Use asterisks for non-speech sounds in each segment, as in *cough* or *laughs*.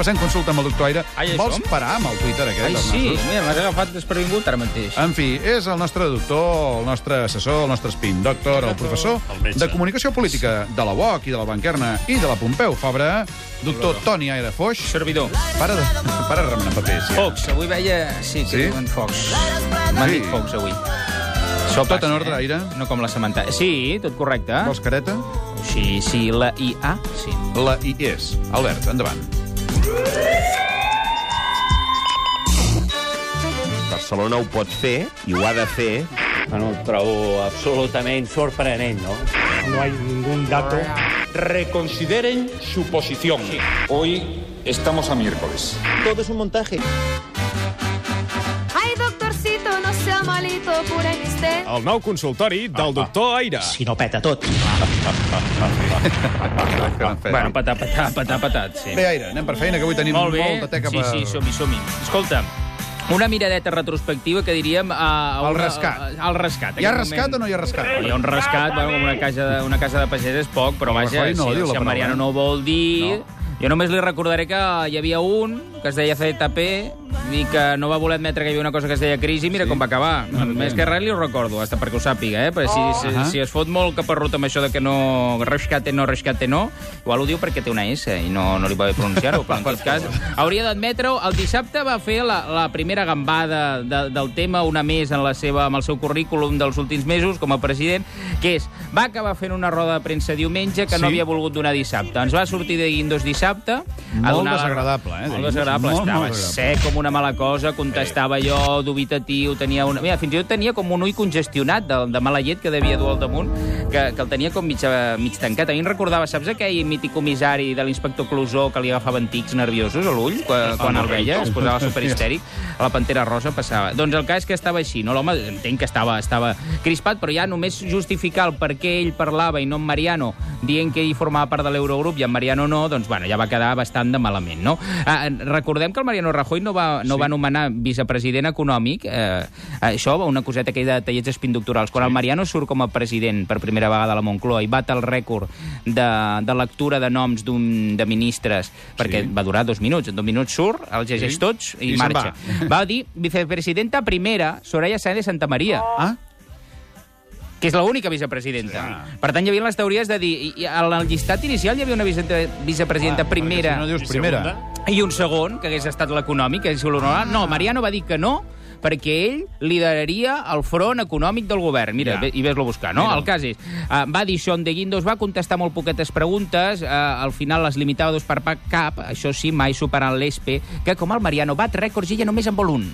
passem consulta amb el doctor Aire. Ai, Vols som? parar amb el Twitter aquest? Ai, sí, nassos? mira, m'has agafat desprevingut ara mateix. En fi, és el nostre doctor, el nostre assessor, el nostre spin doctor, el professor El de comunicació política de la UOC i de la Banquerna i de la Pompeu Fabra, doctor Toni Aire Foix. Servidor. Para de, para de remenar papers. Ja. Fox, avui veia... Sí, que Sí? diuen Fox. M'han Sí. dit Fox, avui. Això Tot passa, en ordre, eh? Aire? No com la Samantha. Sí, tot correcte. Vols careta? Sí, sí, la IA, sí. La I és. Albert, endavant. Barcelona ho pot fer i ho ha de fer. Bueno, ho trobo absolutament sorprenent, no? No hay ningún dato. reconsideren su posición. Hoy estamos a miércoles. Todo es un montaje. Cúreme usted. El nou consultori del doctor Aire. Si no peta tot. Bueno, patat, patat, patat, patat, sí. Bé, Aire, anem per feina, que avui tenim Molt bé. molta teca sí, per... sí, som-hi, som-hi. Escolta, una miradeta retrospectiva que diríem... A, a Al rescat. Al rescat. Hi ha rescat moment. o no hi ha rescat? Hi ha un rescat, bueno, com una casa de, una casa de pagès és poc, però El vaja, no si, si en Mariano eh? no vol dir... No. Jo només li recordaré que hi havia un que es deia ZTP i que no va voler admetre que hi havia una cosa que es deia crisi, mira Sí? com va acabar. Bé. Més que res li ho recordo, hasta perquè ho sàpiga, eh? Perquè si, si, Ahà. si es fot molt caparrut amb això de que no... Rescate no, rescate no, igual ho diu perquè té una S i no, no li va bé pronunciar-ho, però en tot cas hauria d'admetre-ho. El dissabte va fer la, la primera gambada de, del tema, una més en la seva, amb el seu currículum dels últims mesos com a president, que és, va acabar fent una roda de premsa diumenge que Sí. no havia volgut donar dissabte. Ens va sortir de Guindos dissabte. a Molt donar la- desagradable, eh, Molt desagradable. Molt, Estava molt desagradable. sec com una mala cosa, contestava jo, dubitatiu, tenia una... Mira, fins i tot tenia com un ull congestionat de, de mala llet que devia dur al damunt, que, que el tenia com mig, eh, mig tancat. A mi em recordava, saps aquell mític comissari de l'inspector Clusó que li agafaven tics nerviosos a l'ull quan, quan el veia, es posava superhistèric, *laughs* a la Pantera Rosa passava. Doncs el cas que estava així, no? L'home, entenc que estava, estava crispat, però ja només justificar el per què ell parlava i no en Mariano, dient que ell formava part de l'Eurogrup i en Mariano no, doncs bueno, ja va quedar bastant de malament, no? Ah, recordem que el Mariano Rajoy no va, no Sí. va nomenar vicepresident econòmic, eh, això, va una coseta aquella de tallets espinductorals. Quan el Mariano surt com a president per primera vegada a la Moncloa i bat el rècord de, de lectura de noms d'un de ministres, perquè Sí. va durar dos minuts, en dos minuts surt, els llegeix Sí. tots i, I marxa. va. *laughs* Va dir vicepresidenta primera, Soraya Sáenz de Santa Maria Ah, que és l'única vicepresidenta. Sí. Per tant, hi havia les teories de dir... I, i al llistat inicial hi havia una vice- vicepresidenta primera si no dius primera. I un segon, que hagués estat l'econòmic, que és l'honorar. No, Mariano va dir que no, perquè ell lideraria el front econòmic del govern. Mira, Ja. i ves-lo buscar, no? Mira. El cas és, uh, va dir això De Guindos, va contestar molt poquetes preguntes, uh, al final les limitava dos per cap, això sí, mai superant l'ESPE, que com el Mariano bat rècords i ella només en vol un.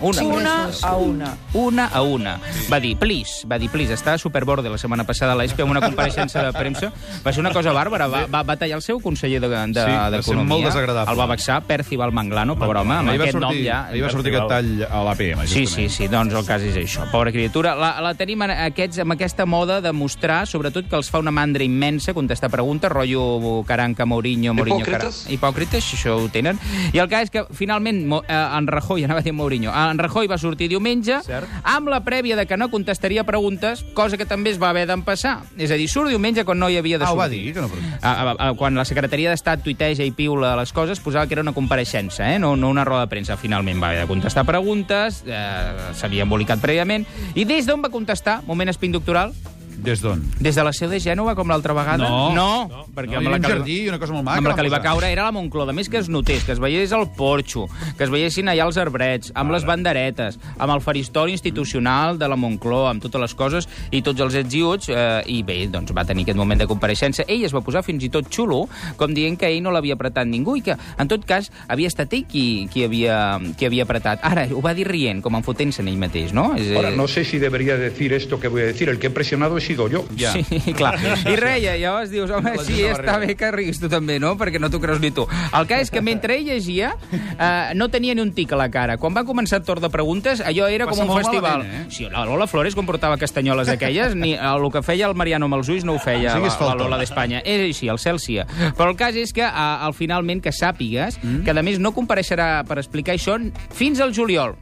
Una, una a una. Una a una. Va dir, please, va dir, please, estava superborde la setmana passada a l'ESPE amb una compareixença de premsa. Va ser una cosa bàrbara, va, va, va tallar el seu conseller d'Economia. De, Sí, va ser molt desagradable. El va vexar, Percival Manglano, pobre home, amb ahir aquest nom sortir, ja... ahir va sortir aquest tall a l'APM, Sí, justament. sí, sí, doncs el cas és això. Pobra criatura. La, la tenim en aquests, amb aquesta moda de mostrar, sobretot, que els fa una mandra immensa contestar preguntes, rotllo Caranca, Mourinho, Mourinho... Hipòcrites? Cara... Hipòcrites, això ho tenen. I el cas és que, finalment, eh, en Rajoy, anava a dir Mourinho, en Rajoy va sortir diumenge Cert. amb la prèvia de que no contestaria preguntes, cosa que també es va haver d'empassar. És a dir, surt diumenge quan no hi havia de Ah, sortir. va dir, que no... A, a, a, quan la secretaria d'Estat tuiteja i piula les coses, posava que era una compareixença, eh? no, no una roda de premsa. Finalment va haver de contestar preguntes, eh, s'havia embolicat prèviament, i des d'on va contestar, moment espin doctoral, Des d'on? des de la seu de Gènova, com l'altra vegada? No. no, perquè No, amb la un que jardí i una cosa molt maca. amb la que li va caure era la Moncloa. A més que es notés, que es veiés el porxo, que es veiessin allà els arbrets, amb les banderetes, amb el faristol institucional de la Moncloa, amb totes les coses i tots els ets i uts, eh, i bé, doncs va tenir aquest moment de compareixença. Ell es va posar fins i tot xulo, com dient que ell no l'havia apretat ningú i que, en tot cas, havia estat ell qui, qui, havia, qui havia apretat. Ara, ho va dir rient, com enfotent-se en ell mateix, no? És, Ahora, eh, no sé si debería decir esto que voy a decir. El que he presionado he sido yo. Ja. Sí, clar. *laughs* I reia, llavors dius, home, La sí, està bé que riguis tu també, no? Perquè no t'ho creus ni tu. El cas és que mentre ell llegia, eh, no tenia ni un tic a la cara. Quan va començar el torn de preguntes, allò era Passa com un festival. malament, eh? Sí, la Lola Flores com portava castanyoles aquelles, ni eh, el que feia el Mariano amb els ulls no ho feia siguis la, la. Lola d'Espanya. És així, el cel sia. Però el cas és que, eh, al finalment, que sàpigues Mm. que, a més, no compareixerà per explicar això fins al juliol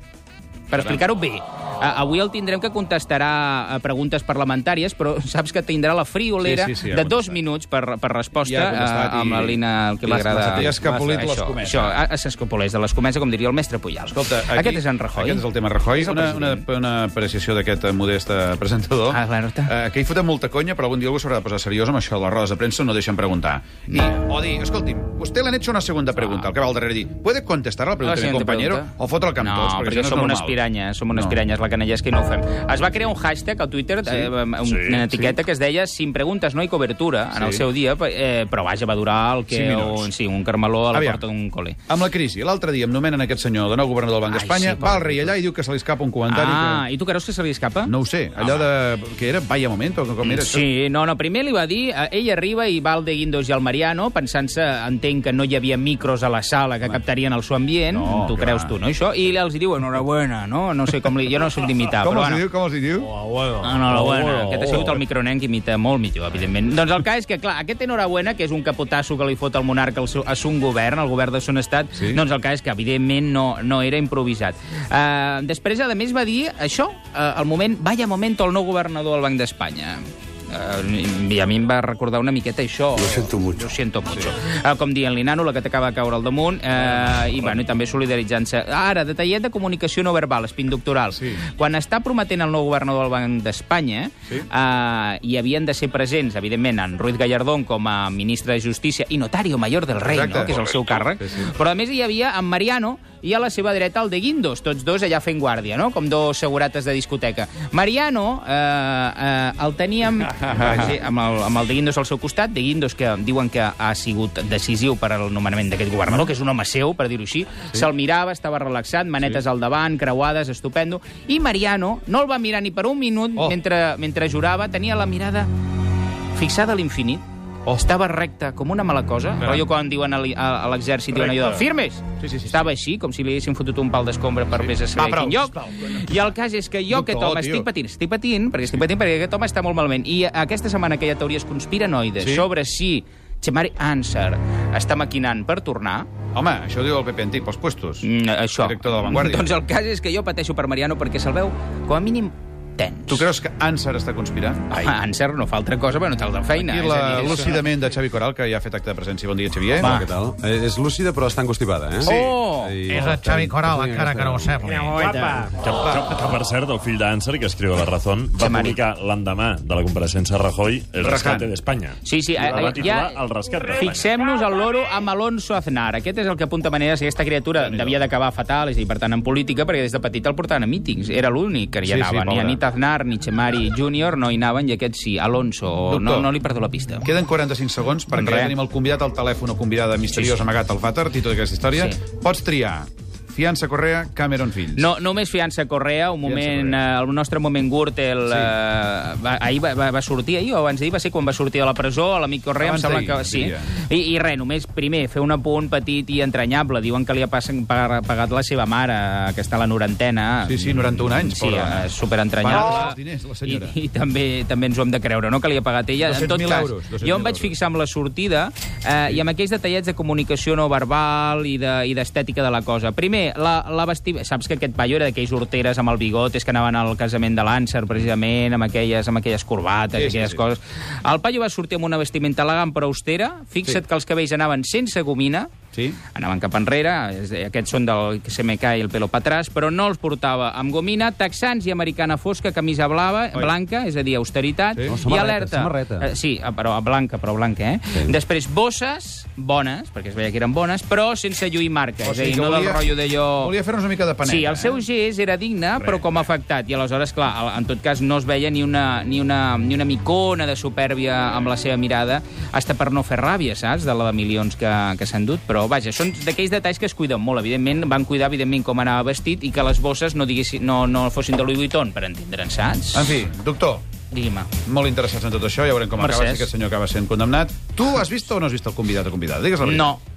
per explicar-ho bé. Avui el tindrem que contestarà a preguntes parlamentàries, però *laughs* saps que tindrà la friolera Sí, sí, sí, de dos minuts per, per resposta Ja uh, amb la Lina, el que li agrada. l'has escapolit de Això, l'escomesa. Això, ah, s'escopoleix de l'escomesa, com diria el mestre Pujal. Escolta, aquí, Aquest és en Rajoy. Aquest és el tema Rajoy. El Una, una, una apreciació d'aquest eh, modest eh, presentador. Ah, está. Eh, que hi fotem molta conya, però algun dia algú s'haurà de posar seriós amb això. Les rodes de premsa no deixen preguntar. I, o dir, escolti'm, le han hecho una segunda pregunta, el que va al darrere dir, ¿puede contestar la pregunta La de mi compañero? pregunta. O fotre el camp no, tots, perquè, perquè això no som unes piranyes, som unes No. piranyes, la canellesca i no ho fem. Es va crear un hashtag a Twitter, sí? eh, una Sí, etiqueta que es deia sin preguntes no hay cobertura, en el Sí. seu dia, eh, però vaja, va durar el que minuts. un, sí, un carmeló a la Aviam. porta d'un col·le. Amb la crisi, l'altre dia em nomenen aquest senyor de nou governador del Banc d'Espanya, sí, va al rei allà i diu que se li escapa un comentari Ah, que... i tu creus que se li escapa? No ho sé, allò de... que era? Vaya momento, com era això? Sí, no, no, primer li va dir, eh, ell arriba i va al de Guindos i al Mariano, pensant-se, entenc que no hi havia micros a la sala que captarien el seu ambient, No, tu que creus tu, no, això? I els diu, enhorabuena, no? No sé com li... Jo no soc d'imitar, Com però bueno. diu? Com els hi diu? Enhorabuena. Aquest ha sigut el micronen que imita molt millor, evidentment. Doncs el cas és que, clar, aquest enhorabuena, que és un capotasso que li fot el monarca al seu, a son govern, al govern de son estat, Sí. doncs el cas és que, evidentment, no, no era improvisat. Uh, després, a més, va dir això, uh, al moment, vaya momento, el nou governador del Banc d'Espanya. Uh, I a mi em va recordar una miqueta això. Lo siento mucho. Lo siento mucho. Uh, com dient l'Inano, la que t'acaba de caure al damunt, uh, i, bueno, i també solidaritzant-se. Ara, detallet de comunicació no verbal, espin doctoral. Sí. Quan està prometent el nou governador del Banc d'Espanya, Sí. eh, hi havien de ser presents, evidentment, en Ruiz Gallardón com a ministre de Justícia i notario mayor del rei, Exacte. no? que és el seu càrrec, Sí, sí. però a més hi havia en Mariano i a la seva dreta el de Guindos, tots dos allà fent guàrdia, no? com dos segurates de discoteca. Mariano eh, eh, el teníem sí, amb, el, amb el de Guindos al seu costat, de Guindos que diuen que ha sigut decisiu per al nomenament d'aquest governador, que és un home seu, per dir-ho així, sí. se'l mirava, estava relaxat, manetes sí. al davant, creuades, estupendo, i Mariano no el va mirar ni per un minut Oh. oh. mentre, mentre jurava, tenia la mirada fixada a l'infinit, Oh. estava recte com una mala cosa, Caram. rotllo quan diuen a l'exèrcit, diuen allò de firmes. Sí, sí, sí, Estava així, com si li haguessin fotut un pal d'escombra per Sí. vés a saber Va, prou, quin lloc. sisplau. I el cas és que jo, aquest home, estic patint, estic patint, perquè estic patint perquè aquest home està molt malament. I aquesta setmana que hi ha teories conspiranoides Sí. sobre si Chemari Ansar està maquinant per tornar, Home, això diu el PP antic pels puestos. mm, això... Director de La Vanguardia. Doncs el cas és que jo pateixo per Mariano perquè se'l veu, com a mínim, tens. Tu creus que Ansar està conspirant? Ai. Ansar no fa altra cosa, però no té altra feina. Aquí a la dir, és- lúcidament de Xavi Coral, que ja ha fet acte de presència. Bon dia, Xavier. Va. Què tal? Eh, és lúcida, però està encostipada, eh? Sí. Oh! I- És el Xavi Coral, encara que no ho sembli. Que, que, que, per cert, el fill d'Anser, que escriu a La Razón, va publicar l'endemà de la compareixença a Rajoy el rescate d'Espanya. Sí, sí, eh, va eh, titular ja- El rescat d'Espanya. Fixem-nos al loro amb Alonso Aznar. Aquest és el que apunta maneres que aquesta criatura devia d'acabar fatal, és a dir, per tant, en política, perquè des de petit el portaven a mítings. Era l'únic que hi Sí, anava. sí, ni pobre. Anit Aznar, ni Chemari Júnior no hi anaven, i aquest sí, Alonso. Doctor. No, no li perdo la pista. Queden 45 segons perquè Res. tenim el convidat al telèfon o convidada misteriós Sí, sí. amagat al vàter, títol d'aquesta història. Sí. Pots triar Fiança Correa, Cameron Fills. No, només Fiança Correa, un moment, Correa. eh, el nostre moment Gürtel, Sí. eh, va, ahir va, va, va sortir, ahir o abans d'ahir, va ser quan va sortir de la presó, l'amic Correa, Abans em sembla que sí. diria. I, I res, només, primer, fer un apunt petit i entranyable. Diuen que li ha passen, pagat, la seva mare, que està a la norantena. Sí, sí, 91 anys, Sí, pobra dona. eh, superentranyable. Els diners, la senyora. I, i també també ens ho hem de creure, no?, que li ha pagat ella. En tot 200.000 cas, euros, 200.000 jo em vaig fixar amb la sortida eh, i amb aquells detallets de comunicació no verbal i de- i d'estètica de, de la cosa. Primer, la, la vestimenta... Saps que aquest paio era d'aquells horteres amb el bigotes que anaven al casament de l'Ànser, precisament, amb aquelles, amb aquelles corbates Sí, i sí, aquelles sí. coses. El paio va sortir amb una vestimenta elegant però austera. Fixa't Sí. que els cabells anaven sense gomina, Sí. anaven cap enrere, aquests són del que se me cae el pelo pa atrás, però no els portava amb gomina, texans i americana fosca, camisa blava, Oi. blanca, és a dir, austeritat, Sí. No, i alerta. samarreta. Eh, sí, ah, però blanca, però blanca, eh? Sí. Després, bosses, bones, perquè es veia que eren bones, però sense lluir marca, O és a sigui dir, no del volia- rotllo d'allò... Volia fer-nos una mica de paneta. Sí, el seu gest era digne, però com afectat. I aleshores, clar, en tot cas no es veia ni una, ni una, ni una micona de supèrbia amb la seva mirada, hasta per no fer ràbia, saps?, de la de milions que, que s'han dut. Però, vaja, són d'aquells detalls que es cuiden molt. Evidentment, van cuidar, evidentment, com anava vestit i que les bosses no, diguessin, no, no fossin de Louis Vuitton, per entendre'n, saps? En fi, doctor, Digui'm. molt interessats en tot això, ja veurem com acaba, Mercès. si aquest senyor acaba sent condemnat. Tu has vist o no has vist el convidat o convidada? Digues la veritat. No.